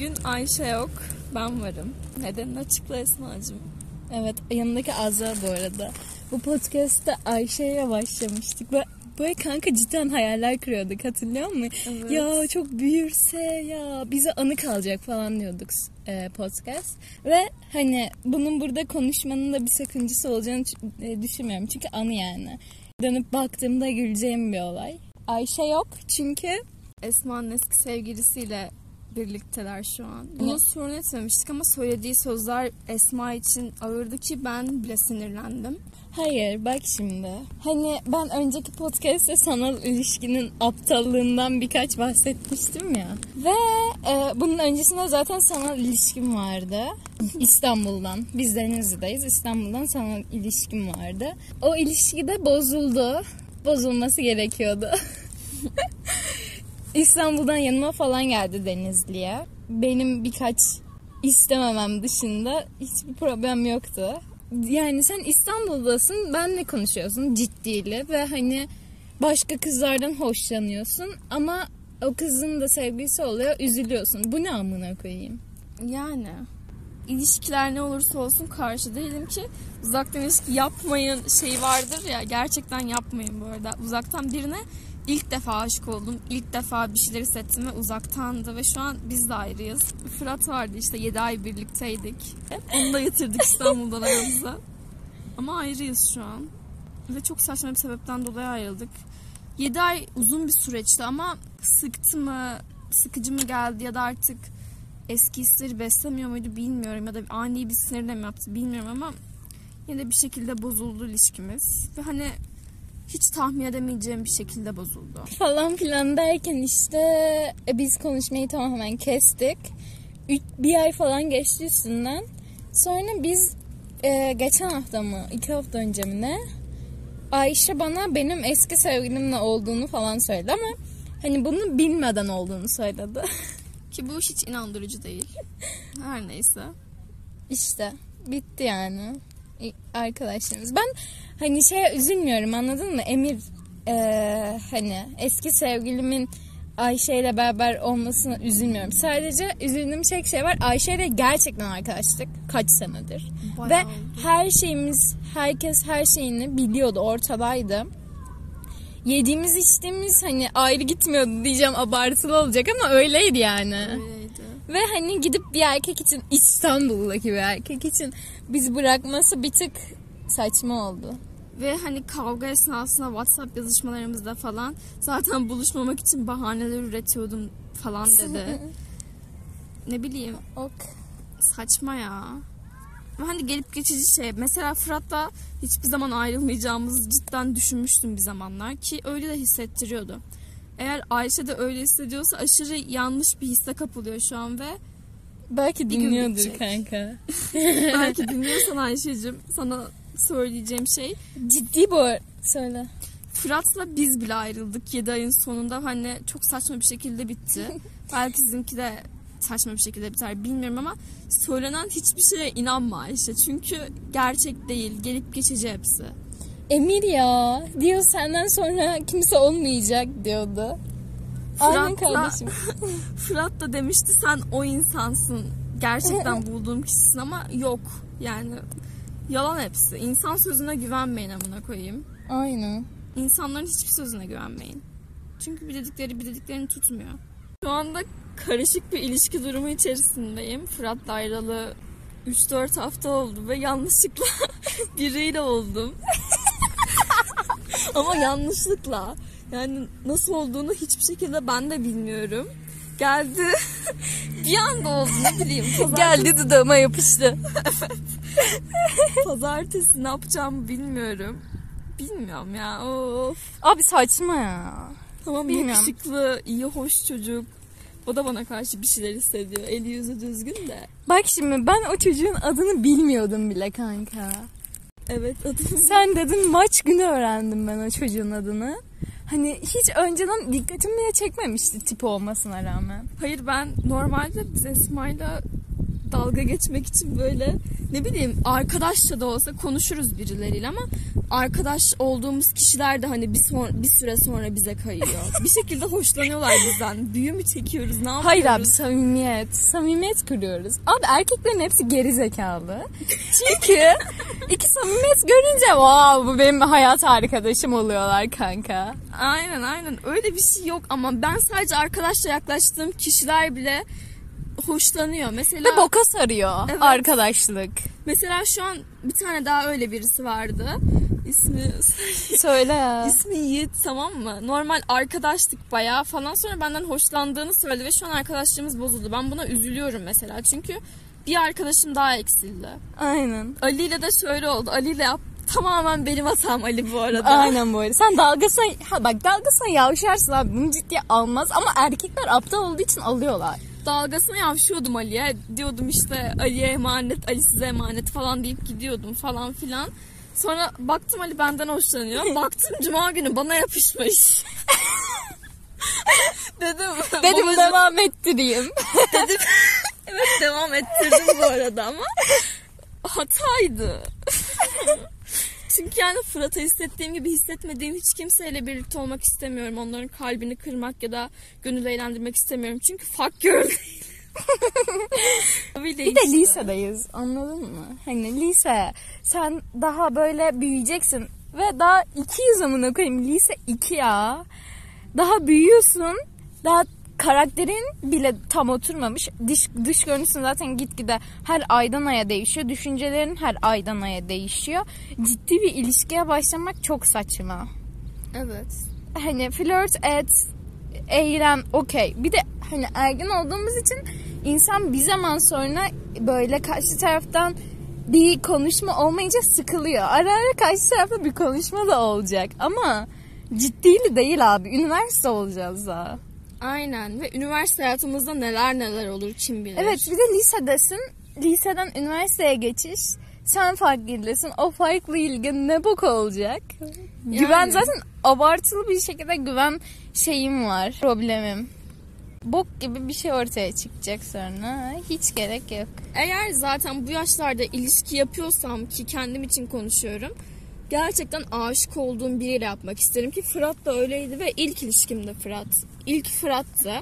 Bugün Ayşe yok. Ben varım. Nedenini açıkla Esma'cığım. Evet yanındaki Azra bu arada. Bu podcast'ta Ayşe'ye başlamıştık. Ve böyle kanka cidden hayaller kuruyorduk hatırlıyor musun? Evet. Ya çok büyürse ya bize anı kalacak falan diyorduk e, podcast. Ve hani bunun burada konuşmanın da bir sakıncası olacağını e, düşünmüyorum. Çünkü anı yani. Dönüp baktığımda güleceğim bir olay. Ayşe yok çünkü Esma'nın eski sevgilisiyle birlikteler şu an. Bunu sorun etmemiştik ama söylediği sözler Esma için ağırdı ki ben bile sinirlendim. Hayır bak şimdi. Hani ben önceki podcast'te sanal ilişkinin aptallığından birkaç bahsetmiştim ya. Ve e, bunun öncesinde zaten sanal ilişkim vardı. İstanbul'dan. Biz Denizli'deyiz. İstanbul'dan sanal ilişkim vardı. O ilişki de bozuldu. Bozulması gerekiyordu. İstanbul'dan yanıma falan geldi Denizli'ye. Benim birkaç istememem dışında hiçbir problem yoktu. Yani sen İstanbul'dasın, benle konuşuyorsun ciddiyle ve hani başka kızlardan hoşlanıyorsun ama o kızın da sevgilisi oluyor, üzülüyorsun. Bu ne amına koyayım? Yani ilişkiler ne olursa olsun karşı değilim ki uzaktan ilişki yapmayın şey vardır ya gerçekten yapmayın bu arada. Uzaktan birine ilk defa aşık oldum. ilk defa bir şeyler hissettim ve uzaktandı ve şu an biz de ayrıyız. Fırat vardı işte 7 ay birlikteydik. Onu da getirdik İstanbul'dan aramıza. Ama ayrıyız şu an. Ve çok saçma bir sebepten dolayı ayrıldık. 7 ay uzun bir süreçti ama sıktı mı, sıkıcı mı geldi ya da artık eski hisleri beslemiyor muydu bilmiyorum ya da ani bir sinirle mi yaptı bilmiyorum ama yine de bir şekilde bozuldu ilişkimiz. Ve hani hiç tahmin edemeyeceğim bir şekilde bozuldu. Falan filan derken işte e, biz konuşmayı tamamen kestik. Üç, bir ay falan geçti üstünden. Sonra biz e, geçen hafta mı, iki hafta önce mi ne? Ayşe bana benim eski sevgilimle olduğunu falan söyledi ama hani bunu bilmeden olduğunu söyledi. Ki bu hiç inandırıcı değil. Her neyse. İşte bitti yani arkadaşlarımız. Ben hani şeye üzülmüyorum anladın mı? Emir eee, hani eski sevgilimin Ayşe ile beraber olmasına üzülmüyorum. Sadece üzüldüğüm tek şey var. Ayşe ile gerçekten arkadaşlık kaç senedir. Bayağı Ve oldu. her şeyimiz, herkes her şeyini biliyordu, ortadaydı. Yediğimiz içtiğimiz hani ayrı gitmiyordu diyeceğim abartılı olacak ama öyleydi yani. Öyleydi. Ve hani gidip bir erkek için İstanbul'daki bir erkek için biz bırakması bir tık saçma oldu. Ve hani kavga esnasında WhatsApp yazışmalarımızda falan zaten buluşmamak için bahaneler üretiyordum falan dedi. ne bileyim Ok. saçma ya. Hani gelip geçici şey. Mesela Fırat'la hiçbir zaman ayrılmayacağımızı cidden düşünmüştüm bir zamanlar. Ki öyle de hissettiriyordu. Eğer Ayşe de öyle hissediyorsa aşırı yanlış bir hisse kapılıyor şu an ve Belki dinliyordur kanka. belki dinliyorsan Ayşe'cim sana söyleyeceğim şey Ciddi bu. Söyle. Fırat'la biz bile ayrıldık 7 ayın sonunda. Hani çok saçma bir şekilde bitti. Belki sizinki de saçma bir şekilde biter bilmiyorum ama söylenen hiçbir şeye inanma Ayşe. Çünkü gerçek değil. Gelip geçici hepsi. Emir ya. Diyor senden sonra kimse olmayacak diyordu. Aynen Fırat'la- kardeşim. Fırat da demişti sen o insansın. Gerçekten bulduğum kişisin ama yok. Yani yalan hepsi. İnsan sözüne güvenmeyin amına koyayım. Aynen. İnsanların hiçbir sözüne güvenmeyin. Çünkü bir dedikleri bir dediklerini tutmuyor. Şu anda karışık bir ilişki durumu içerisindeyim. Fırat'la ayrılalı 3-4 hafta oldu ve yanlışlıkla biriyle oldum. Ama yanlışlıkla. Yani nasıl olduğunu hiçbir şekilde ben de bilmiyorum. Geldi. bir anda oldu ne bileyim. Pazartesi, Geldi dudağıma yapıştı. pazartesi ne yapacağımı bilmiyorum. Bilmiyorum ya. Of. Abi saçma ya. Tamam Bilmiyorum. yakışıklı, iyi, hoş çocuk. O da bana karşı bir şeyler hissediyor. Eli yüzü düzgün de. Bak şimdi ben o çocuğun adını bilmiyordum bile kanka. Evet adını Sen dedin maç günü öğrendim ben o çocuğun adını. Hani hiç önceden dikkatimi bile çekmemişti tipi olmasına rağmen. Hayır ben normalde biz dalga geçmek için böyle ne bileyim arkadaşça da olsa konuşuruz birileriyle ama arkadaş olduğumuz kişiler de hani bir, son, bir süre sonra bize kayıyor. bir şekilde hoşlanıyorlar bizden. Büyü mü çekiyoruz ne yapıyoruz? Hayır abi samimiyet. Samimiyet kuruyoruz. Abi erkeklerin hepsi geri zekalı. Çünkü iki samimiyet görünce wow bu benim hayat arkadaşım oluyorlar kanka. Aynen aynen öyle bir şey yok ama ben sadece arkadaşla yaklaştığım kişiler bile hoşlanıyor. Mesela Ve boka sarıyor Evet. arkadaşlık. mesela şu an bir tane daha öyle birisi vardı. İsmi Söyle ya. İsmi Yiğit tamam mı? Normal arkadaştık bayağı falan. Sonra benden hoşlandığını söyledi ve şu an arkadaşlığımız bozuldu. Ben buna üzülüyorum mesela. Çünkü bir arkadaşım daha eksildi. Aynen. Ali ile de şöyle oldu. Ali ile yap tamamen benim hatam Ali bu arada. Aynen arada. Sen dalgasına, ha bak dalgasına yavşarsın abi. Bunu ciddiye almaz ama erkekler aptal olduğu için alıyorlar. Dalgasına yavşıyordum Ali'ye. Diyordum işte Ali'ye emanet, Ali size emanet falan deyip gidiyordum falan filan. Sonra baktım Ali benden hoşlanıyor. Baktım cuma günü bana yapışmış. Dedim. Dedim babacığım- devam ettireyim. dedim. evet devam ettirdim bu arada ama hataydı. Çünkü yani Fırat'a hissettiğim gibi hissetmediğim hiç kimseyle birlikte olmak istemiyorum. Onların kalbini kırmak ya da gönül eğlendirmek istemiyorum. Çünkü fuck girl Bir de işte. lisedeyiz anladın mı? Hani lise sen daha böyle büyüyeceksin ve daha 200 zamana koyayım lise 2 ya. Daha büyüyorsun daha karakterin bile tam oturmamış. Dış, dış görünüşün zaten gitgide her aydan aya değişiyor. Düşüncelerin her aydan aya değişiyor. Ciddi bir ilişkiye başlamak çok saçma. Evet. hani flört et, eğlen okey. Bir de hani ergen olduğumuz için insan bir zaman sonra böyle karşı taraftan bir konuşma olmayınca sıkılıyor. Ara ara karşı tarafta bir konuşma da olacak ama ciddili değil abi. Üniversite olacağız daha. Aynen ve üniversite hayatımızda neler neler olur kim bilir. Evet bir de lisedesin. Liseden üniversiteye geçiş. Sen farklıydasın. O farklı ilgi ne bok olacak? Güven zaten abartılı bir şekilde güven şeyim var. Problemim. Bok gibi bir şey ortaya çıkacak sonra. Hiç gerek yok. Eğer zaten bu yaşlarda ilişki yapıyorsam ki kendim için konuşuyorum. Gerçekten aşık olduğum biriyle yapmak isterim ki Fırat da öyleydi ve ilk ilişkimde Fırat. İlk Fırat'tı.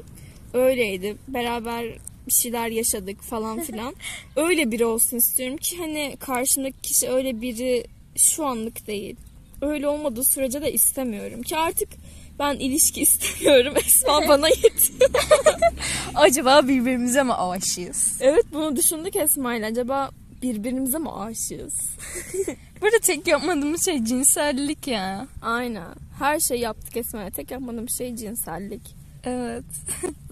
Öyleydi. Beraber bir şeyler yaşadık falan filan. öyle biri olsun istiyorum ki hani karşımdaki kişi öyle biri şu anlık değil. Öyle olmadığı sürece de istemiyorum ki artık ben ilişki istemiyorum. Esma bana yetiyor. Acaba birbirimize mi aşığız? Evet bunu düşündük Esma ile. Acaba birbirimize mi aşığız? Burada tek yapmadığımız şey cinsellik ya. Aynen. Her şey yaptık Esma'ya. Tek yapmadığım şey cinsellik. Evet.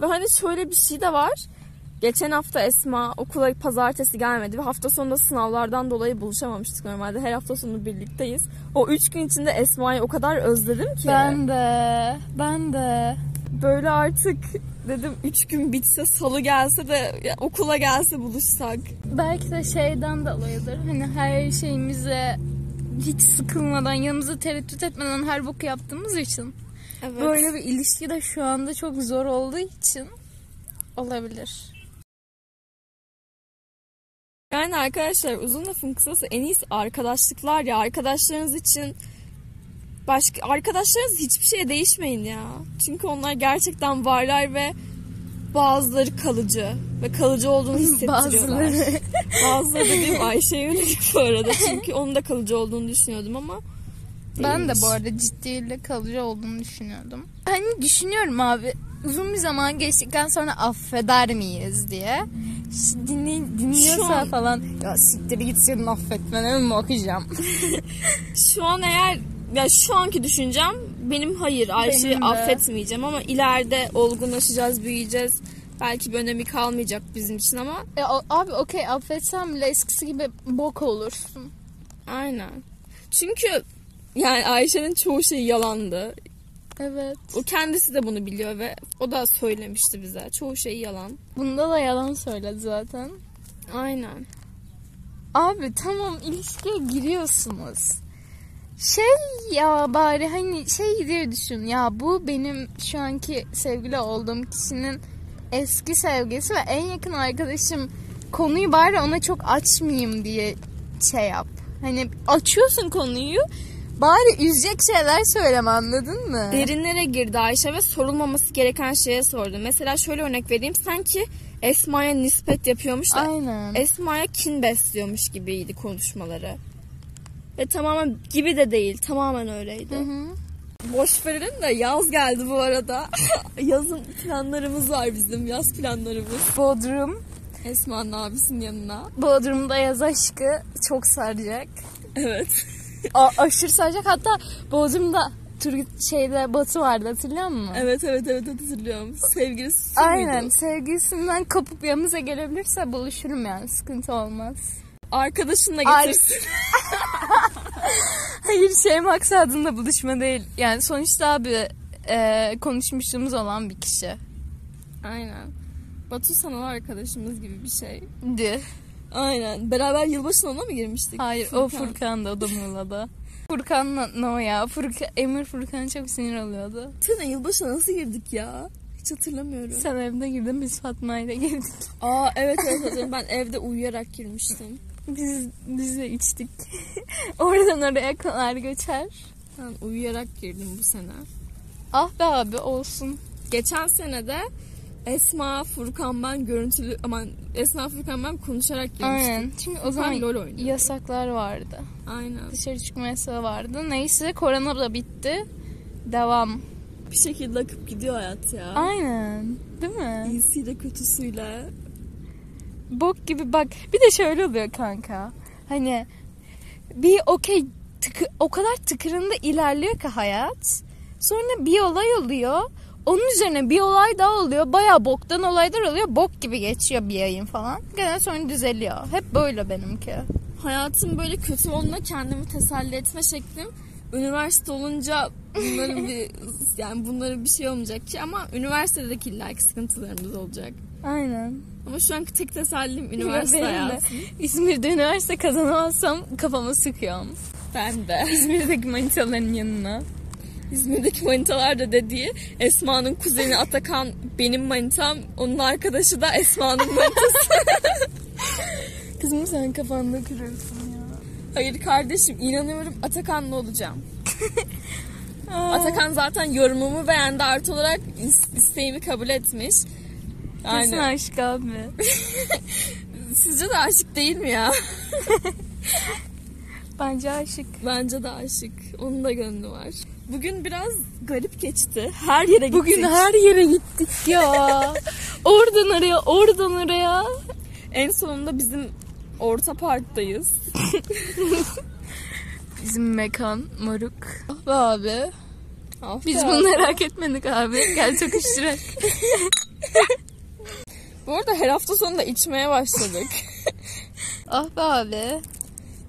Ve hani şöyle bir şey de var. Geçen hafta Esma okula pazartesi gelmedi ve hafta sonunda sınavlardan dolayı buluşamamıştık normalde. Her hafta sonu birlikteyiz. O üç gün içinde Esma'yı o kadar özledim ki. Ben de. Ben de. Böyle artık dedim üç gün bitse salı gelse de ya, okula gelse buluşsak. Belki de şeyden dolayıdır. Hani her şeyimize hiç sıkılmadan, yanımıza tereddüt etmeden her boku yaptığımız için. Evet. Böyle bir ilişki de şu anda çok zor olduğu için olabilir. Yani arkadaşlar uzun lafın kısası en iyisi arkadaşlıklar ya. Arkadaşlarınız için başka arkadaşlarınız hiçbir şeye değişmeyin ya. Çünkü onlar gerçekten varlar ve bazıları kalıcı ve kalıcı olduğunu hissettiriyorlar. Bazıları. Bazıları dediğim Ayşe yönelik bu arada. Çünkü onun da kalıcı olduğunu düşünüyordum ama Ben de değilmiş. bu arada ciddiyle kalıcı olduğunu düşünüyordum. Hani düşünüyorum abi uzun bir zaman geçtikten sonra affeder miyiz diye. Dinley, dinliyorsa an- falan ya siktir git senin affetmene mi bakacağım? Şu an eğer ya şu anki düşüncem benim hayır Ayşe'yi Benim de. affetmeyeceğim ama ileride olgunlaşacağız, büyüyeceğiz. Belki bir önemi kalmayacak bizim için ama E, o- abi okey affetsem bile eskisi gibi bok olursun. aynen. Çünkü yani Ayşe'nin çoğu şey yalandı. Evet. O kendisi de bunu biliyor ve o da söylemişti bize. Çoğu şey yalan. Bunda da yalan söyledi zaten. Aynen. Abi tamam ilişkiye giriyorsunuz. Şey ya bari hani şey diye düşün ya bu benim şu anki sevgili olduğum kişinin eski sevgilisi ve en yakın arkadaşım konuyu bari ona çok açmayayım diye şey yap. Hani açıyorsun konuyu bari üzecek şeyler söyleme anladın mı? Derinlere girdi Ayşe ve sorulmaması gereken şeye sordu. Mesela şöyle örnek vereyim. Sanki Esma'ya nispet yapıyormuş da Aynen. Esma'ya kin besliyormuş gibiydi konuşmaları. Ve tamamen gibi de değil. Tamamen öyleydi. Hı hı. Boş verelim de yaz geldi bu arada. Yazın planlarımız var bizim. Yaz planlarımız. Bodrum. Esma'nın abisinin yanına. Bodrum'da yaz aşkı çok saracak. Evet. A- aşırı saracak. Hatta Bodrum'da Turgut şeyde Batı vardı hatırlıyor musun? Evet evet evet hatırlıyorum. Sevgilisi Aynen. muydu? Sevgilisinden kapıp yanımıza gelebilirse buluşurum yani. Sıkıntı olmaz. Arkadaşınla Ar- getirsin. Hayır şey maksadında buluşma değil. Yani sonuçta abi e, konuşmuşluğumuz olan bir kişi. Aynen. Batu sanal arkadaşımız gibi bir şey. Di. Aynen. Beraber yılbaşına ona mı girmiştik? Hayır o Furkan da o da Muğla'da. Furkan'la no ya. Furkan, Emir Furkan çok sinir oluyordu. Tına yılbaşına nasıl girdik ya? Hiç hatırlamıyorum. Sen evde girdin biz Fatma'yla girdik. Aa evet evet hatırlıyorum. Ben evde uyuyarak girmiştim. Biz, biz de içtik. Oradan oraya konar göçer. Ben uyuyarak girdim bu sene. Ah be abi olsun. Geçen sene de Esma, Furkan ben görüntülü aman Esma Furkan ben konuşarak girmiştim. Aynen. Çünkü o zaman LOL yasaklar vardı. Aynen. Dışarı çıkma yasağı vardı. Neyse korona da bitti. Devam. Bir şekilde akıp gidiyor hayat ya. Aynen. Değil mi? İyisiyle kötüsüyle. Bok gibi bak. Bir de şöyle oluyor kanka. Hani bir okey tıkı- o kadar tıkırında ilerliyor ki hayat. Sonra bir olay oluyor. Onun üzerine bir olay daha oluyor. Baya boktan olaylar oluyor. Bok gibi geçiyor bir ayın falan. Gene sonra düzeliyor. Hep böyle benimki. Hayatım böyle kötü olduğunda kendimi teselli etme şeklim üniversite olunca bunların bir yani bunların bir şey olmayacak ki ama üniversitedeki illaki sıkıntılarımız olacak. Aynen. Ama şu anki tek tesellim üniversite Benim de. hayatı. İzmir'de üniversite kazanamazsam kafamı sıkıyorum. Ben de. İzmir'deki manitaların yanına. İzmir'deki manitalar da dediği Esma'nın kuzeni Atakan benim manitam. Onun arkadaşı da Esma'nın manitası. Kızım sen kafanda kırıyorsun ya. Hayır kardeşim inanıyorum Atakan'la olacağım. Atakan zaten yorumumu beğendi artı olarak is- isteğimi kabul etmiş. Kesin aşk abi. sizce de aşık değil mi ya? Bence aşık. Bence de aşık. Onun da gönlü var. Bugün biraz garip geçti. Her yere gittik. Bugün her yere gittik ya. oradan oraya, oradan oraya. En sonunda bizim orta parktayız. Bizim mekan moruk. Ah be abi. Ah Biz bunu merak etmedik abi. Gel tokuşturak. Bu arada her hafta sonu da içmeye başladık. ah be abi.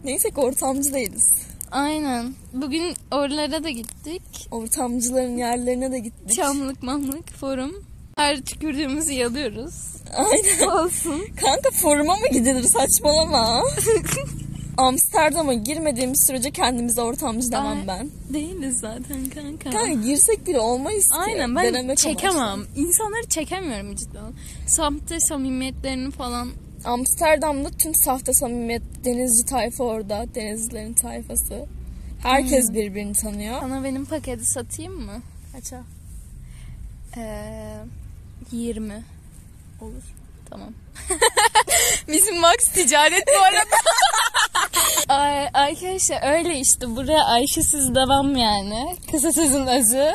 Neyse ki ortamcı değiliz. Aynen. Bugün oralara da gittik. Ortamcıların yerlerine de gittik. Çamlık mamlık forum. Her tükürdüğümüzü yalıyoruz. Aynen. Olsun. Kanka foruma mı gidilir saçmalama. Amsterdam'a girmediğimiz sürece kendimize ortamcı demem ben. Değiliz zaten kanka. Kanka girsek bile olmayız ki. Aynen ben Denemek çekemem. amaçlı. İnsanları çekemiyorum cidden. Sahte samimiyetlerini falan. Amsterdam'da tüm sahte samimiyet denizci tayfa orada. Denizlilerin tayfası. Herkes birbirini tanıyor. Sana benim paketi satayım mı? Kaça? Ee, 20. Olur. Tamam. Bizim Max ticaret bu arada. Ay, arkadaşlar öyle işte. Buraya Ayşe'siz devam yani. Kısa sözün özü.